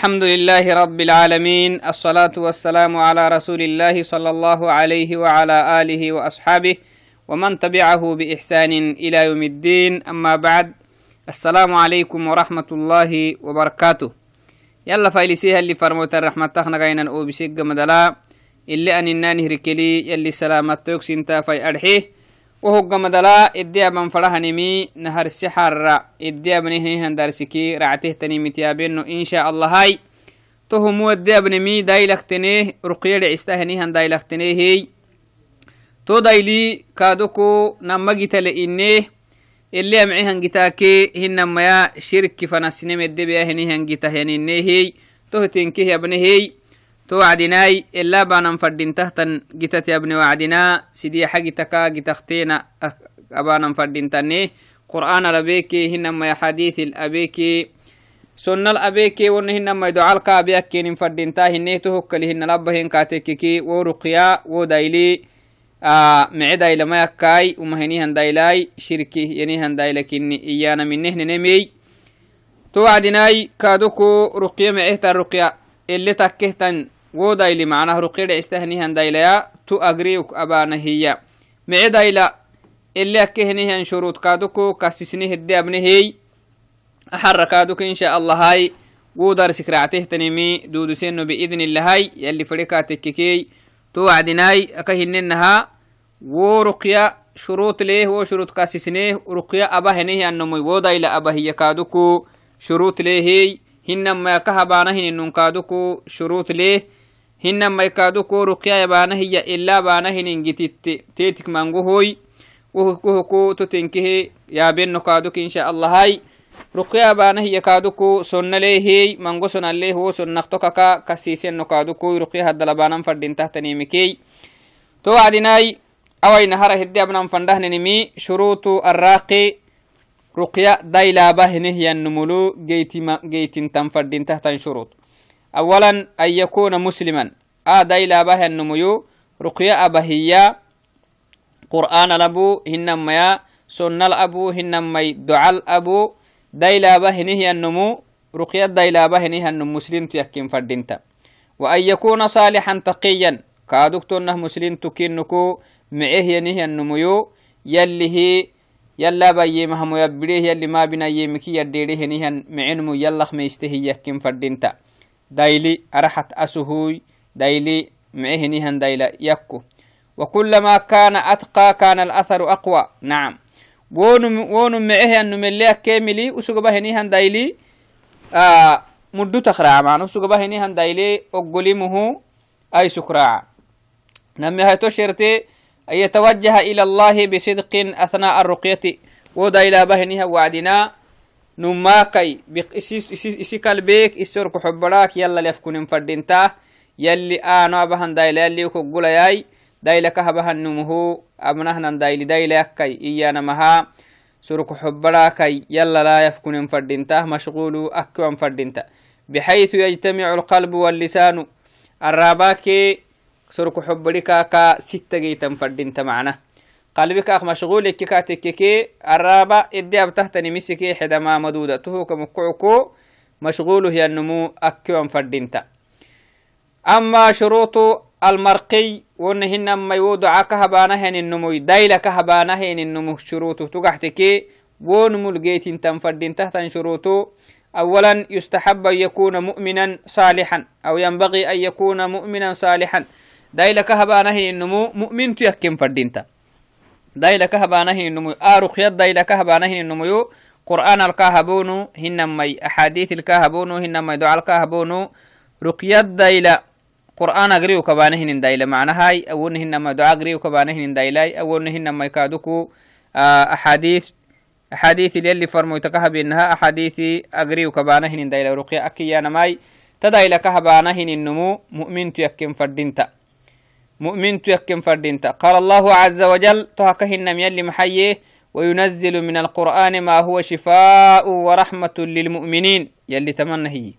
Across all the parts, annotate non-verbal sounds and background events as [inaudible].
الحمد لله رب العالمين الصلاة والسلام على رسول الله صلى الله عليه وعلى آله وأصحابه ومن تبعه بإحسان إلى يوم الدين أما بعد السلام عليكم ورحمة الله وبركاته. يلا فايلسيها اللي فرموت الرحمة تخنا غينا أو بسيق مدلا اللي أن النانه ركلي يلي سلامة توكسنتا في أرحيه. وهو مدلا إديا من فرهنمي نهر السحر. إديا بنهن درسكي رعته تنيمتيابين إن شاء الله هاي. تهم ودي ابنمي دايلختنيه رقية عستهنيهن دايلختنيه هي. تو دايلي كادوكو نمجي تلئنيه اللي أمعيهن جتاكي هنما يا شرك فنسنم الدبيا هنيهن جتاهنينيه هي. تو تنكيه ابنهي توعدناي إلا بانا فردين تحتن جتت يا ابن وعدنا سيدي حقي تكا جتختينا أبانا فردين تني. قرآن لبيكي هنما حديث الأبيكي. سنة الأبيكي ونهنما يدعى الكابيكي نفردين تاهنه تهكلهن لبهن كاتككي ورقيا ودايلي آه معدا إلى ما يكاي ومهنيهن دايلاي شركي ينيهن دايلكني إيانا من نهن نمي. توعدناي كادوكو رقيا معيهتا الرقيا اللي تكهتن ودايلي معناه رقيد استهنيهن دايليا تو أجريوك أبانا هي معي دايلا اللي أكهنيهن شروط كادوكو كاسسنيه الدي أبنهي أحركادوك إن شاء الله هاي. ودار سكرعته تنمي دودو سينو بإذن الله هاي. يلي فريقاتك كي تو وعدناي أكهننها. ورقيا شروط ليه وشروط كاسسنيه. رقيا أبا هنيه أنمي ودايلا hinama ikaduko ruqyaya baana hiya ila baana hiningititte tetik mangohoy wohukohoko totenkehe yaabeno kaaduk insha allahai ruqya baana hiya kaaduko sonnaleehey mango sonaleh wo sonnaktokaka kasiiseno kaaduko ruqya haddalabanan fadintahtanimikey to wacdinai awaina hara hidde abnan fandahninimi shurutu arraqi ruqya dailabahinehyanumulu geytintan fadintahtan shurut أولا أن يكون مسلما. آدا إلى به النميو. رقيا أبهيا قرآن الأبو هنما يا سنة الأبو هنما دعاء الأبو دايلا به نهي النمو. رقيا دايلا به نهي النمو. مسلم تيكين فردينتا. وأن يكون صالحا تقيا. كادوكتونه مسلم تكينكو معه ينهي النميو. يلي هي. يلا بي مهمو يبريه. يلي ما بنا يمكي يديريه نهي معنمو يلا خميسته يكين فردينتا. دايلي أرحت أسهوي دايلي معهنها دايلا يكو. وكلما كان أتقى كان الأثر أقوى. نعم. وونو وونو معه أنه مليا كاملي وسوق هنيها دايلي آه مدو تخرع معنا وسوق هنيها دايلي أقلمه أي سكراع نمي هاي تشرتي أن يتوجه إلى الله بصدق أثناء الرقية. ودايلا بهنها وعدنا. نماكي isi kalbeek isorku xobaraak yala lefkunin fadinta yalli aano abahan dayla yalli kogulayay dayla kahabahanumuhu abnahnan dayli daylayakkay iyanamaha surku xobaraakay yala laa yafkunin fadinta mashغulu akiwan fadinta بحيث يجتمع القلب واللسان الراباكي سرك حبري كاكا ستة جيتا فردين معنا قلبك أخ مشغول كاتككي الرابع إدي أبتهتني مسكي حدما مدودة. تهوك مكعكو مشغول هي النمو أكيوان فردينتا أما شروط المرقي ونهن ما يودع كهبانهن النمو دايلة كهبانهن النمو شروط. تقحتكي ونمو الجيت تنفردين تحت شروطه أولا يستحب أن يكون مؤمنا صالحا أو ينبغي أن يكون مؤمنا صالحا. دايلة كهبانهن النمو مؤمن تيكين فردينتا. دايلا كهبانه النمو آرخ يد دايلا كهبانه النمو قرآن الكاهبونو هنمي أحاديث الكاهبونو هنمي دعاء الكاهبونو رقيد دايلا قرآن أقريو كبانه دايلا. معنى هاي أول هنما دعاء أقريو كبانه دايلا. أول هنما يكادوكو أحاديث أحاديث اللي فرمو يتكهب إنها أحاديث أقريو كبانه دايلا. رقيا أكيانا ماي تدايلا كهبانه النمو مؤمن تيكين فردينتا. مؤمن تيكن فردينتا قال الله عز وجل تهكهن يلي محيه وينزل من القرآن ما هو شفاء ورحمة للمؤمنين. يلي تمنى هي.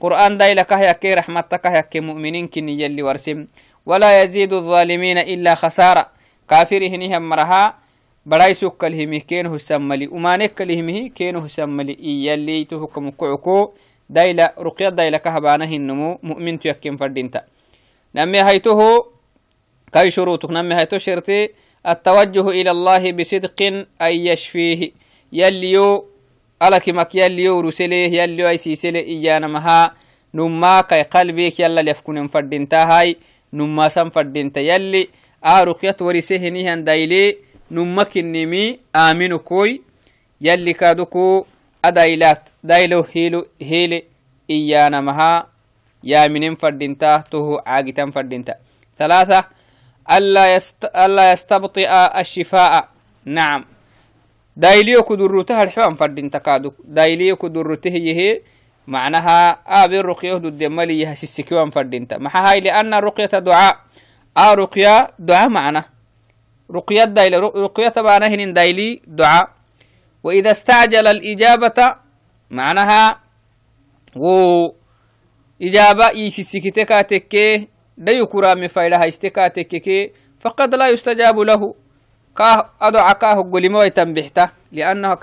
قرآن داي لك يكي رحمتك يكي مؤمنين كن يلي ورسم. ولا يزيد الظالمين إلا خسارة. كافره نهم مرها براي سك الهمه كينه سملي. ومانك الهمه كينه سملي. يلي تهكم كعكو. دايلا رقية دايلا كهبانه النمو مؤمن تيكين فردينتا نمي هيته كاي شروطك نمي هيتو شرطي التوجه إلى الله بصدق أن يشفيه. يليو ألك مك يليو رسله يليو أي سيسله إيانا مها. نما كي قلبك يلا ليفكون فردينتا هاي نما سم فردينتا يلي آرقية ورسه نيهان دايلي. نما كنمي آمنو كوي. يلي كادوكو أدايلات. دايلو هيلو هيلي إيانا مها. يا منين فردينتا تو عاقتان فردينتا ثلاثة ألا, يست... ألا يستبطئ الشفاء. نعم. دايليو كدرته الحوان فردينتا كادو دايليو كدرته يهي معناها آبي الرقية ضد مالي يهسسكيوان فردينتا محا هاي لأن الرقية دعاء. آ دعاء معنا. رقية دايلي رقية تبعنا هن دايلي دعاء. وإذا استعجل الإجابة معناها و إجابة يسسكتك تكي لا يكرا من فايدة هايستك تكي فقد لا يستجاب له. كاه أدعى كاه قلما يتنبحته لأنه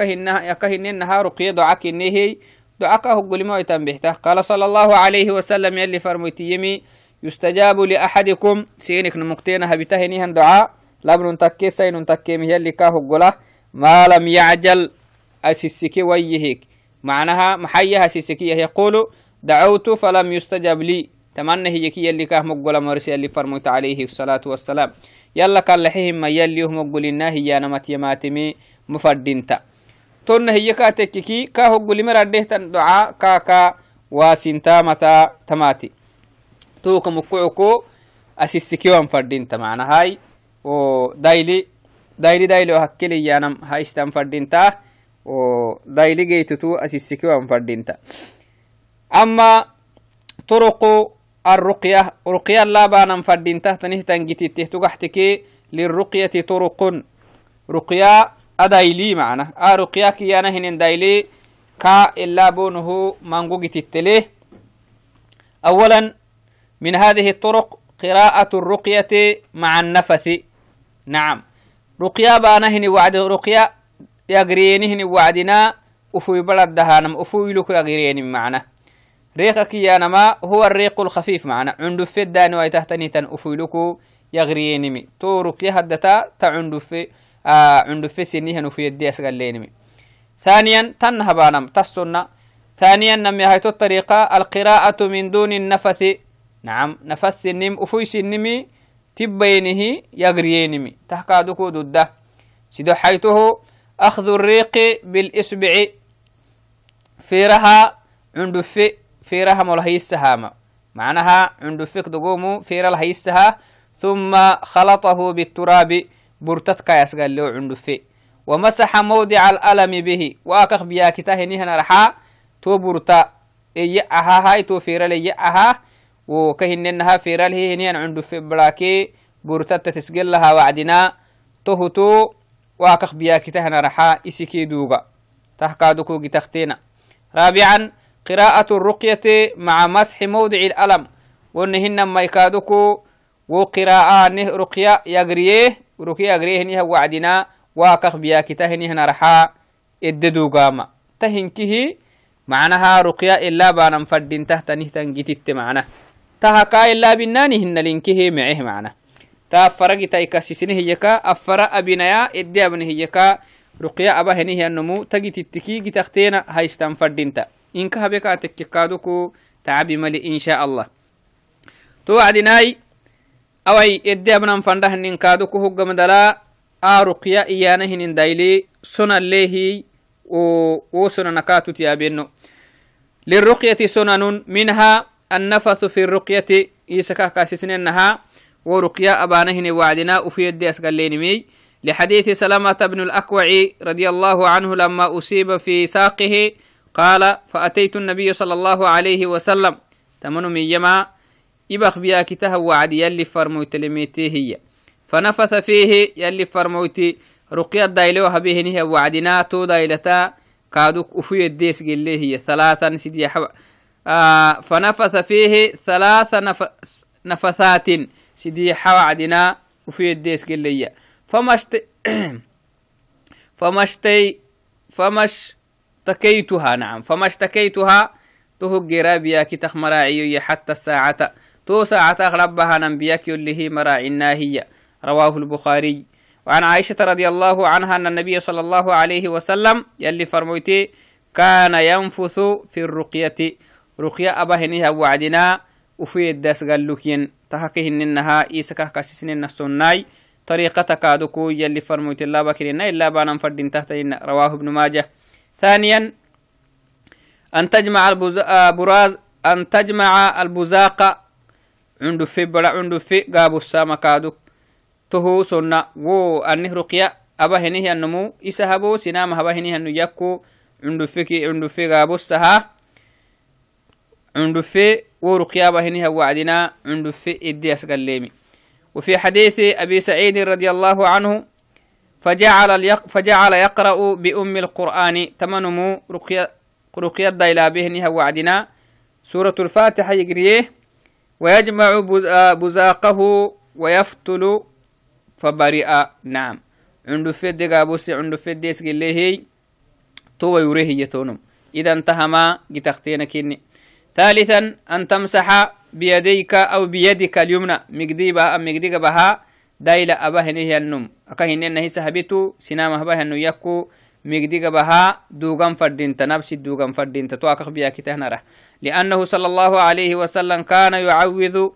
كهنها رقية دعاء كنهي دعاء كاه قلما يتنبحته قال صلى الله عليه وسلم يلي فرميتي يمي يستجاب لأحدكم سينك نمكتين هبتهنيها دعاء لابن تكي سين تكي يلي كاه قله ما لم يعجل أسسكي ويهيك. معناها محيها سسكي يقول دعوت فلم يستجب لي. تمنى هي كي يلي كاه مقول مرسي يلي فرميت عليه الصلاة والسلام يلا كان لحيهم ما يلي هم مقولنا هي نمت يماتمي مفردينتا تون هي كاتككي كاه قولي مرده دعاء كاكا واسنتا متا تماتي توك مكعكو أسسكيوان فردينتا معنا هاي و دايلي دايلي دايلي وهكلي يانم هاي استان فردينتا و دايلي جيتتو أسسكيوان فردينتا أما طرق الرقية رقية لا بانا فردين تحت نهتن جتت تحتك للرقية طرق رقية أدايلي معنا. آه رقية كيانا هنين دايلي. كا إلا بونه مانغو جتت أولا من هذه الطرق قراءة الرقية مع النفث نعم. رقية بأنا هني وعد رقية يقريني هني وعدنا. أفوي بلد دهانم أفوي لك يقريني معنا. ريقك يا نما هو الريق الخفيف معنا. عند في الدان ويتهتني تن أفيلكو يغرينمي تورك يهدتا تعند في آه عند في سنيها نفي الدي أسقلينمي ثانيا تنها بانم تسنة. ثانيا نم هيتو الطريقة القراءة من دون النفث. نعم نفث النم أفويس النمي تبينه يغرينمي تحكادكو ضده سيدو حيته أخذ الريق بالإسبع فيرها عند في فيرها ملهيسها معناها عند فيك دقومو فيرا لهيسها. ثم خلطه بالتراب برتتك يسقال له عند في. ومسح موضع الألم به. وأكخ بياكته نهنا رحا. تو برتا. إيعها هاي تو فيرا ليعها وكهننها فيرا له هنيان عند في براكي. برتت تسقل لها وعدنا. تهتو وأكخ بياكته نرحا. إسكي دوغا. تحكادكو جتختينا رابعا قراءة الرقية مع مسح موضع الألم. ونهن ما يكادوكو وقراءة رقية يقريه رقية يقريه نها وعدنا واكخ بياكته نها رحا إددو قاما. تهنكه معناها رقية إلا بانا مفردين تحت نهتن جتت معنا. تهكا إلا بناني هن لنكه معه معنا. تا فرق تايكا سيسنه هيكا أفرا أبنايا إدي أبنه هيكا رقية أبا هنه النمو تجي تتكي جتختين هايستان فردين inka habeka tekkekaduku tacabi mali insha allah to wacdinai awai edde abnan fandahninkaduku hoggamadala a ruqya iyana hinin daili sonalehi wo sonanakatut yabeno للرقية سنن منها النفث في الرقية يسكا كاسسننها ورقيا أبانهن وعدنا وفي يد أسقلينمي لحديث سلامة بن الأكوع رضي الله عنه لما أصيب في ساقه قال فأتيت النبي صلى الله عليه وسلم. تمن من يما إبخ بيا كته وعد يلي فرموت لميتي هي. فنفث فيه يلي فرموت. رقية دايلو هبيه نهي وعدنا تو دايلتا. كادوك أفوي الديس قل هي. ثلاثا سيدي حب آه فنفث فيه ثلاث نف... نفثات. سيدي حوعدنا وفي الديس قل هي. فمشت [clears throat] فمشتي فمش اشتكيتها نعم. فما اشتكيتها تهو جرابياك تخمراعي حتى الساعة. تو ساعة ربها نبياك اللي هي مراعينا هي رواه البخاري. وعن عائشة رضي الله عنها أن النبي صلى الله عليه وسلم يلي فرمويتي كان ينفث في الرقية. رقية أبهنها وعدنا وفي الدس قال لكين تحقهن إنها إيسكا كاسسن السناي. طريقتك أدكو يلي فرمويت الله بكرنا إلا بانا فردين تحت رواه ابن ماجه. ثانيا أن تجمع البراز أن تجمع البزاق عنده في بلا عنده في قابو السامة كادوك تهو سنة. و أنه رقيا أبا هنيه النمو. إسهبو سنام. هبا هنيه النو يكو عنده في عنده في قابو السها. عنده في. ورقيا أبا هنيه وعدنا. عنده في. إدياس قليمي وفي حديث أبي سعيد رضي الله عنه فجعل فجعل يقرأ بأم القرآن تمنمو رقيا رقيا دايلا بهنها وعدنا. سورة الفاتحة يقريه ويجمع بزاقه ويفتل فبرئ. نعم. عنده فد قابوسي عنده فد يسقل هي تو يريه يتونم. إذا انتهى ما جتختين كني ثالثا أن تمسح بيديك أو بيدك اليمنى. مقديبا أم مقديك بها دايلا أباه نهي النم أكاهن نهي سهبتو سنامه بها أنه يكو مقديك بها دوغم فردين تنبس دوغم فردين تتواكخ بيا كتهنره لأنه صلى الله عليه وسلم كان يعوذ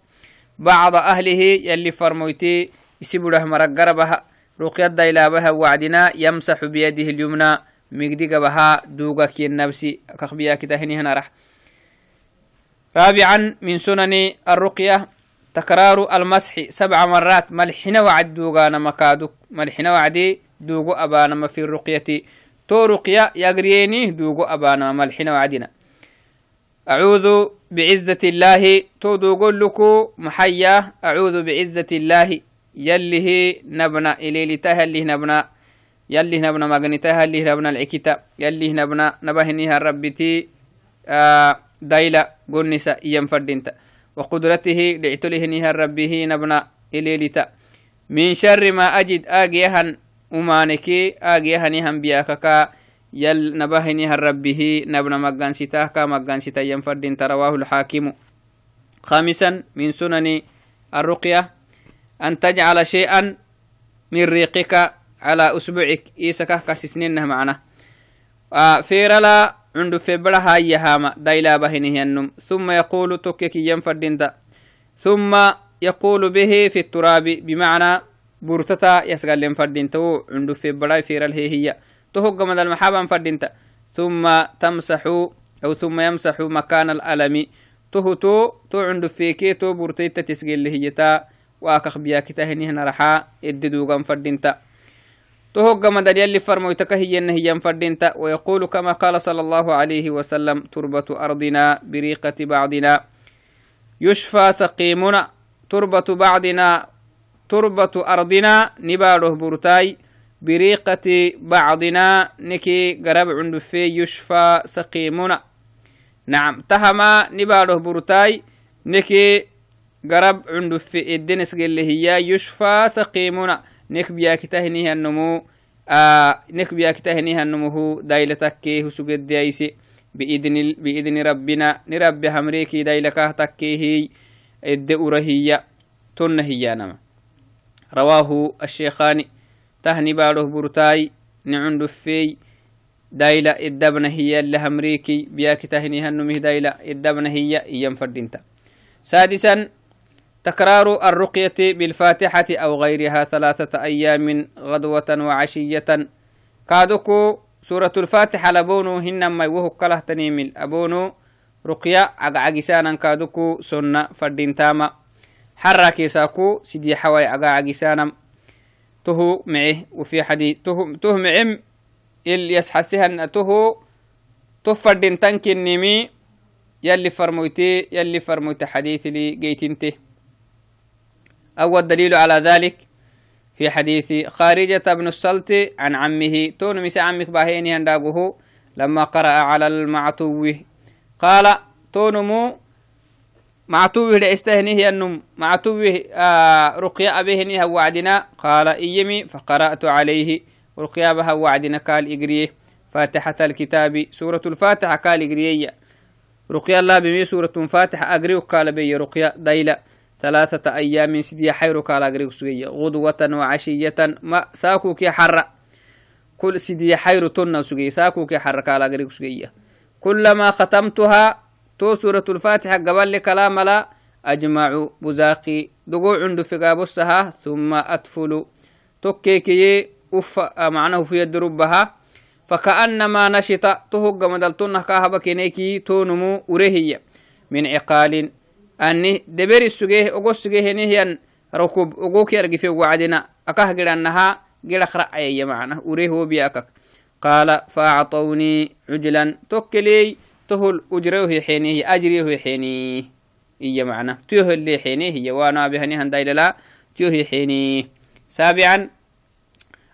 بعض أهله يلي فرمويتي يسيبوله مرقر بها رقية دايلا بها وعدنا يمسح بيده اليمنى مقديك بها دوغا كي النبسي كخبيا كتهني هنا رح رابعا من سنن الرقية تكرار المسح سبع مرات. ملحنا وعد دوغانا مكادو. ملحنا وعدي دوغو أبانا في الرقية. تو رقية يقريني دوغو أبانا. ملحنا وعدنا. أعوذ بعزة الله. تو دوغو لكو محيا. أعوذ بعزة الله. يليه نبنا. إلي لتهله نبنا. يلي نبنا مغنتها اللي نبنا العكتا يلي نبنا نبهنيها الربتي آه دايلا قنسا ينفردنت وقدرته لعتله نها ربه نبنا إليلتا من شر ما أجد آجيها أمانكي آجيها نهم بياككا يل نبهنها ربه نبنا مغان ستاكا مغان ستا ينفردنت رواه الحاكم. خامسا من سنن الرقية أن تجعل شيئا من ريقك على أسبوعك. إيسكا كاسسنينه معنا. آه فيرلا عنdu febra hayahama dailabahinihyanum ثم يقول تكك ينفردنت ثم يقول به في التراب بمعنى برتتا يسقل فردنتو عنdu febra فير الهي تهق من المحابا فردنت ثم تمسح أو ثم يمسح مكان الألم تهتو تو عنdu فيكي تو برتيتا تسقل هيتا واكخ بياكتهنهن رحا اددوغا فردنت تهوغ مدد يلي فرمويتك هي هي فردينتا ويقول كما قال صلى الله عليه وسلم تربة أرضنا بريقة بعضنا. يشفى سقيمنا تربة بعضنا تربة أرضنا نباله برتاي بريقة بعضنا نكي قرب عند في يشفى سقيمنا. نعم تهما نباله برتاي نكي قرب عند في الدنس اللي هي يشفى سقيمنا. Nek biyakitahiniha nomo nek biyakitahiniha nomohu dailatakkeehu sugeddeyaise biidni biidni rabbina ni rabbi hamreekii dailakah takkeehiy edde urahiya tonna hiyanama rawaahu الشيخان تهني باروه برتاي نعن دفي دايلا الدبنا هي اللي همريكي بياك تهني هنمه دايلا الدبنا هي إيام فردينتا سادسا تكرار الرقية بالفاتحة أو غيرها ثلاثة أيام غدوة وعشية. كادوكو سورة الفاتحة لبونو هنما يوهو كله تنيمل أبونو. رقية عقعقسانا كادوكو سنة فردين تاما. حركي ساكو سيدي حواي عقعقسانا تهو معه وفي حديث تهو, تهو معم il yasxasihan atuhu to fadintan kinnimi yalli farmoyte yalli farmoyte xadiithili geytinte أول دليل على ذلك في حديث خارجة بن السلط عن عمه. تون مس عمك باهيني هنداغه لما قرأ على المعتو قال تونمو معتوه لعستهنه النم معتوه آه رقيا أبيهني وعدنا قال إيمي فقرأت عليه. رقيا بها وعدنا قال إقريه. فاتحة الكتاب سورة الفاتحة قال إقريه. رقيا الله بمي سورة فاتحة أقريك قال بي رقيا ديلا ثلاثة أيام سدي حيرك على أقريك سوية غدوة وعشية. ما ساكوك حر كل سدي حير تن سوية ساكوك حرك على أقريك سوية كلما ختمتها تو سورة الفاتحة قبل كلام لا أجمع بزاقي. دقو عند فقابسها ثم أدفل. تكيكي أف معناه في يد ربها. فكأنما نشط. تهج مدلتن كاهبا كينيكي تونمو أريهي من عقال أني دبر السجيه أقول السجيه نهيا ركوب أقوك يرجي في وعدنا أكاه جرانها جل خرع أي معنى أريه بياكك قال فأعطوني عجلا توكلي تهل أجره حينيه أجريه حينيه إيا معنى تيه اللي حينيه هي وأنا بهني هندايل لا تيه حينيه سابعا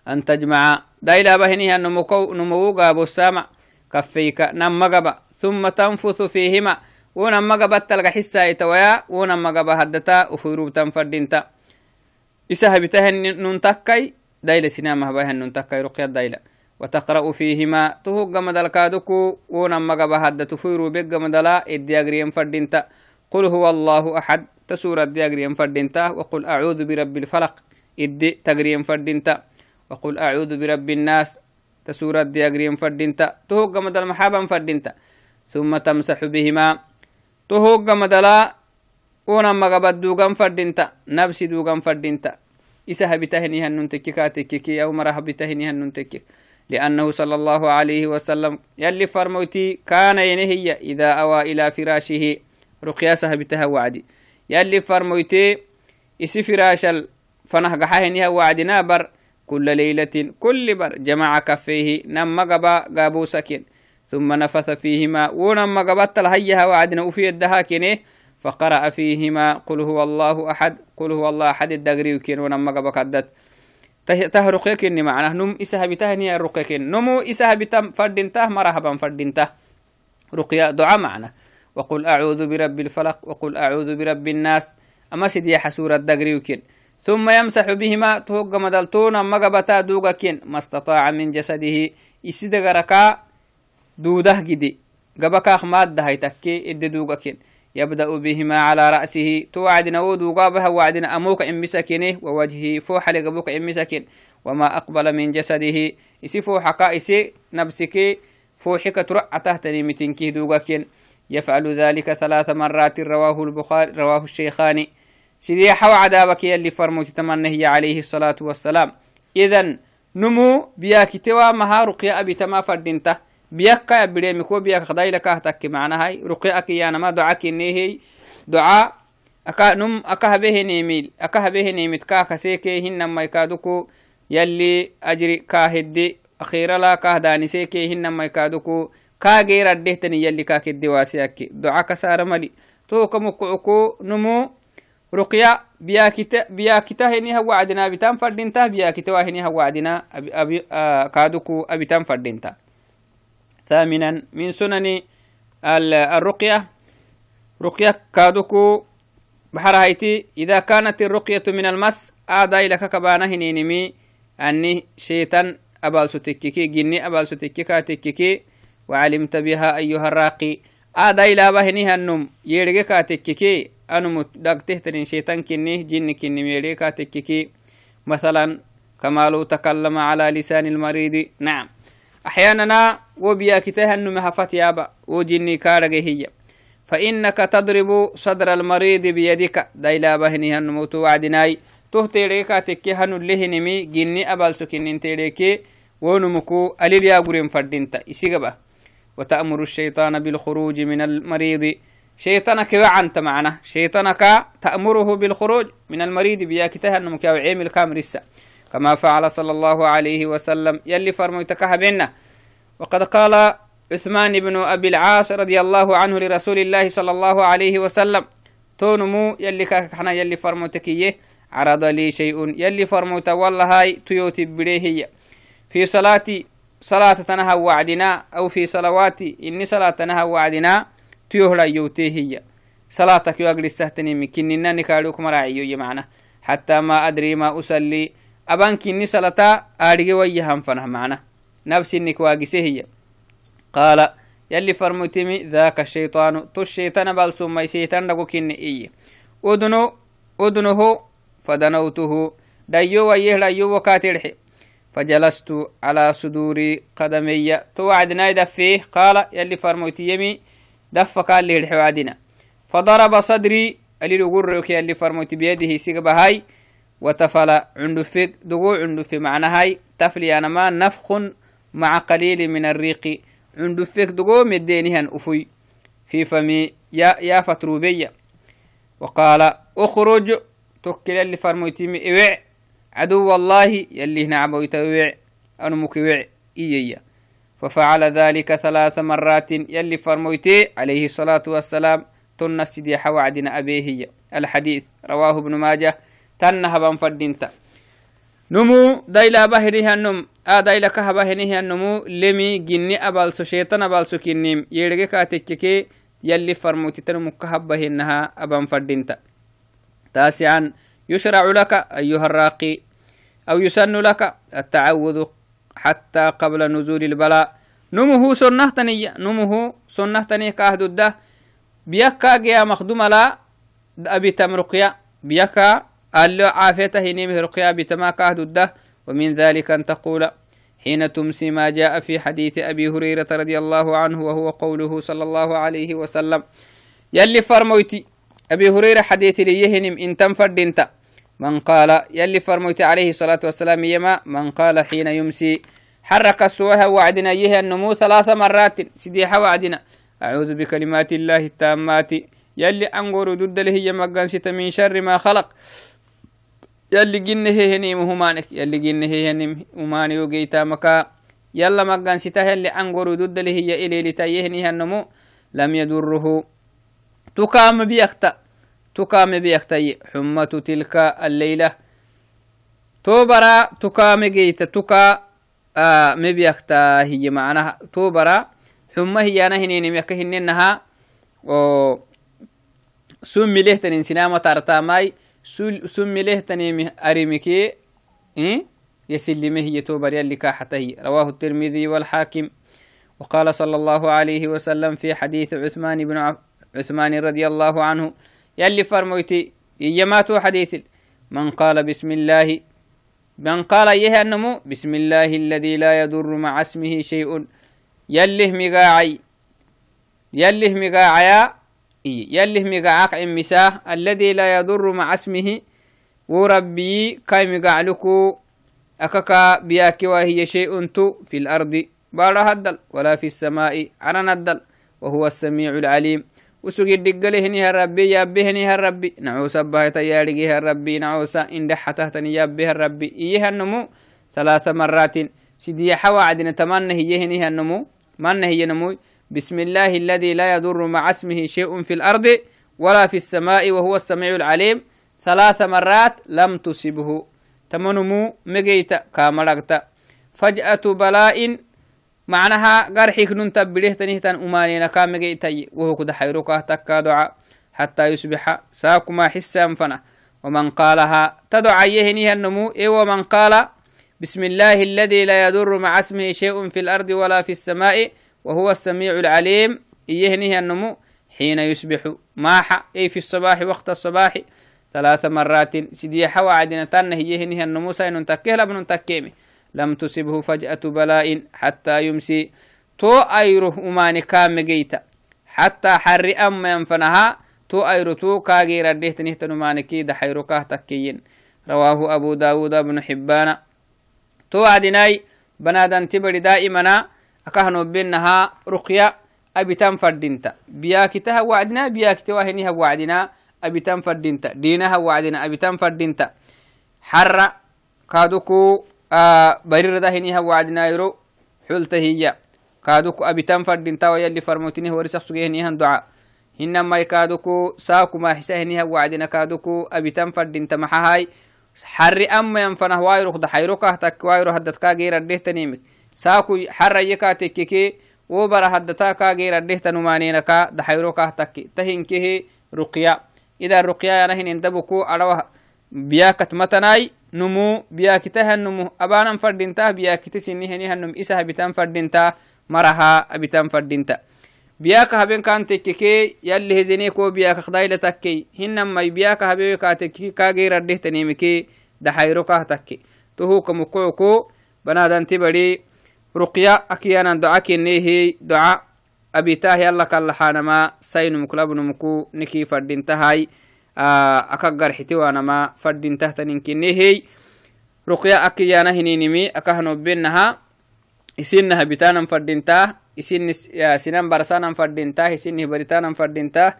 أن تجمع دايلا بهني النمو نمو قابو السامع كفيك نمقبا ثم تنفث فيهما يتويا ونمقبا هدتا وفيروب تنفردينتا إسها بتهن ننتكي دايلا سنامة بهن ننتكي رقيا دايلا وتقرأ فيهما كادوكو أغريم فردينتا. قل هو الله أحد تسورة دياغريم فردينتا. وقل أعوذ برب الفلق إدي تغريم فردينتا. وقل أعوذ برب الناس تسورة دياغريم فردينتا. تهوغ مدل محابا فردينتا. ثم تمسح بهما تهوغ مدلا ونما قبد دوغان فردينتا نفسي دوغان فردينتا إسها بتهنيها ننتكي كاتككي أو مرها بتهنيها ننتكي لأنه صلى الله عليه وسلم يلي فرموتي كان ينهي إذا أوى إلى فراشه رقياسها بتها وعدي يلي فرمويتي إسي فراشل فنه قحاهنها وعدنا بر كل ليلة كل بر جمع كفيه نم قبا قابو سكين ثم نفث فيهما ونم قبت الهيها وعدنا وفي الدهاكين فقرأ فيهما قل هو الله أحد قل هو الله أحد الدقري وكين ونم قبا قدت ته رقيكني معناه نم إسها بتهني الرقيكين نمو إسها بتم فردنته مرحبا فردنته رقيا دعاء معنا. وقل أعوذ برب الفلق وقل أعوذ برب الناس. أما سيدي حسورة دقريوكين ثم يمسح بهما توق مدلتون أما قبتا دوغكين ما استطاع من جسده إسدقركا دوده جدي. قبكا مادة هيتكي إد دوغكين. يبدأ بهما على رأسه. توعدنا ودوغابها وعدنا أموك إمسكينه ووجهه فوح لقبوك إمسكين. وما أقبل من جسده. إسي فوحكا إسي نبسكي فوحك ترع تحتني متنكيه دوغكين. يفعل ذلك ثلاث مرات رواه البخاري رواه الشيخان. سيدي حو عذابك يلي فرموت تمنه عليه الصلاة والسلام. إذن نمو بياك توا مها رقيا أبي تما فردنته. بياك يا مكو بياك خداي لك أهتك معنا هاي. رقياك يا نما دعاك نهي دعاء أكا نم أكا به نيميل أكا به نيمت كا كسيكي هن ما يكادوكو. يلي أجري كاهدي أخيرا لا كاهداني سيكي هن ما يكادوكو. كاغير الدهتني يلي كاك الدواسيك دعاء كسار ملي. تو كمكعكو نمو. رقيا بياكتا بياكتا هني هو عدنا بتام فردينتا بياكتا وهني هو عدنا أبي أبي آه كادوكو أبي تام فردينتا. ثامنا من سنن الرقية. رقية كادوكو بحر هايتي. إذا كانت الرقية من المس آداي لك كبانا هنينمي أني شيطان أبال ستككي جني أبال تككي وعلمت بها أيها الراقي. آدا إلى بهنها النم. يرجع كاتككي أنم دقته تنين شيطان كني جن كني ميرجع كاتككي مثلا كما لو تكلم على لسان المريض. نعم. أحيانا وبيا كتاه النم هفت يابا وجني كارجه هي فإنك تضرب صدر المريض بيدك دايلا بهنها النموت وعدناي. تهتيريكا تكي هنو لهنمي جني أبال سكنين تيريكي ونمكو أليل يا قرين فردينتا. إسيقبا وتأمر الشيطان بالخروج من المريض. شيطانك وعنت معنا؟ شيطانك تأمره بالخروج من المريض بياكتها النمك أو عيم الكامرسة كما فعل صلى الله عليه وسلم يلي فرميتك بينا وقد قال عثمان بن أبي العاص رضي الله عنه لرسول الله صلى الله عليه وسلم تونمو يلي كحنا يلي فرموتكيه عرض لي شيء يلي فرموت والله هاي تيوتي بريه في صلاتي صلاة تنها وعدنا أو في صلواتي إني صلاة تنها وعدنا تيوهلا يوتي هي. صلاتك يوغل السهتني مكين إنني كاروك مراعي معنا حتى ما أدري ما أصلي ويهم فنه معنا. نفسي إنك واقسي هي. قال يلي فرمتمي ذاك الشيطان. تو الشيطان بل ثم شيطان دقو كن إيه. أدنو أدنه فدنوته. دايو ويه لايو وكاترحي فجلست على صدور قدمي. توعدنا دفيه. قال يلي فرموتي يمي دف قال لي الحوادنا فضرب صدري. اللي لقرك يلي فرموتي بيده سيقب هاي وتفل عندفك دقو عندف معنى هاي تفلي أنا ما نفخ مع قليل من الريق. عندفك دقو مدينهن أفوي. في فمي يا يا فتروبية وقال اخرج توكل اللي فرموتي إوع. عدو الله يلي نعبو يتوع أنو مكوع إييا ففعل ذلك ثلاث مرات يلي فرمويتي عليه الصلاة والسلام. تن السدي حوعدنا أبيه. الحديث رواه ابن ماجه. تنها بنفردينتا نمو دايلا بهنيها النم آ دايلا كها بهنيها النمو لمي جني أبالسو شيطان أبالسو كنيم يرجع كاتككي يلي فرموتي تنمو كهبهنها أبان فردينتا تاسعا يشرع لك أيها الراقي أو يسن لك التعوذ حتى قبل نزول البلاء نمه سنة تنية نمه سنة تنية كاهد الده بيكا جيا مخدوم لا أبي تم رقيا بيكا قال له عافيته نيمه رقيا بتما الده ومن ذلك أن تقول حين تمسي ما جاء في حديث أبي هريرة رضي الله عنه وهو قوله صلى الله عليه وسلم يلي فرموتي أبي هريرة حديث ليهنم إن تنفرد إنت. من قال يلي فرميت عليه الصلاة والسلام يما من قال حين يمسي حرك السوها وعدنا يه النمو ثلاث مرات سديح وعدنا. أعوذ بكلمات الله التامات. يلي أنقر ضد له مقان من شر ما خلق. يلي جنه هني مهمانك يلي جنه هني مهماني وقيتا مكا. يلا مقان سته يلي أنقر ضد له هي إلي لتيهني النمو لم يدره تكام بيختا تكام بيختي حمة تلك الليلة. توبرا تكام جيت تكا آه مبيختا هي معناها توبرا حمة هي أنا هنين ميكهن إنها سمي له تنين سينما سمي له تنين أريمكي إيه؟ يسلمه هي توبر يلي كاحته رواه الترمذي والحاكم. وقال صلى الله عليه وسلم في حديث عثمان بن عثمان رضي الله عنه يلي فرمويتي يماتو حديث من قال بسم الله من قال يه النمو بسم الله الذي لا يضر مع اسمه شيء. يله مقاعي يله مقاعيا يله مقاعك مساه الذي لا يضر مع اسمه وربي كاي مقاعلكو أكاكا بياكي وهي شيء تو في الأرض. بارا هدل ولا في السماء عنا ندل وهو السميع العليم. وسجد دقله هني الربي يابه هني الربي نعوس أبها تيارجه الربي نعوس إن دحته تني يابه الربي إيه النمو ثلاث مرات. سيدي حوا عدنا تمنى هي هني النمو من هي نمو. بسم الله الذي لا يضر مع اسمه شيء في الأرض ولا في السماء وهو السميع العليم. ثلاث مرات لم تصبه. تمنمو مجيت كامرقت فجأة بلاء. معناها قرحيك نون تبليه تنهتن أمانينا كامجي تي وهو كده حيروكا تكا دعاء. حتى يصبح ساكما حسا فنا ومن قالها تدعى يهنيها النمو إيه ومن قال؟ بسم الله الذي لا يضر مع اسمه شيء في الأرض ولا في السماء وهو السميع العليم يهنيها النمو حين يصبح ماح أي في الصباح وقت الصباح ثلاث مرات سيدي حوا عدنا تنه يهنيها النمو سين تكيه لبن تكيمي. لم تصبه فجأة بلاء حتى يمسي. تو أيره أماني كام جيتا. حتى حر أما ينفنها تو أيرو تو كاغير الدهت نهتن مانكي دحيركاه تكيين. رواه أبو داود بن حبان. تو عدناي بنادن تبري دائما أكهنو بينها رقية أبي تنفردنت بياكتها وعدنا بياكتها وهنها وعدنا أبي تنفردنت دينها وعدنا أبي تنفردنت حر كادوكو barirada hiniha wacdinaayro xulta hiya kaaduku abitan fadintawa yalli farmotini horisak suge hinihan duca hinamai kaaduku saakumaaxisa hiniha wacdina kaaduku abitan fadinta maxahay xarri amayan fanah wayrok daxayrokah tak wayro haddad kaageeradehtanimik saaku xarraye kaatekkeke wo bara haddata kaageeradehtanumaanenaka daxayrokah takki tahinkehe ruqya ida ruqya yana hinin dabuku arawa biyakat matanai numu biyakitahan numu abanan fadinta biyakita sinihenihan num isa habitan fadinta maraha abitan fadinta biyaka haben kan tekkeke yalli hezene ko biyaka khdaila takke hinnamai biyaka habe ka tekkeke kageradehtanimike daxayro kah takke tohuka mukoco banadanti bari ruqya akiyanan doca kennehe doca abitah yalla kallaxanama sainumklabnumku niki fadintahay aka garxiti wanama fadintahtaninkinehey ruqya akiyana hininimi akahnobenaha isinaha bitanan fadintah isin sinam barsanan fadintah isinih baritanan fadintah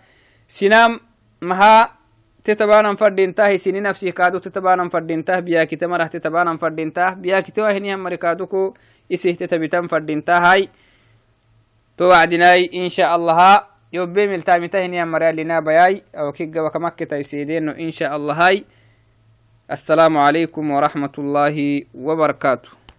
sinam maha tetabanan fadintah isini nafsih kaadu tetabanan fadintah biyakite marah tetabanan fadintah biyakitewa hinihan marikaduku isih tetabitan fadintahai to wacdinai insha allaha yobe miltamita hinihan maralina bayai aw kigawa kamakkita isideno insha allahai السلام عليكم ورحمة الله وبركاته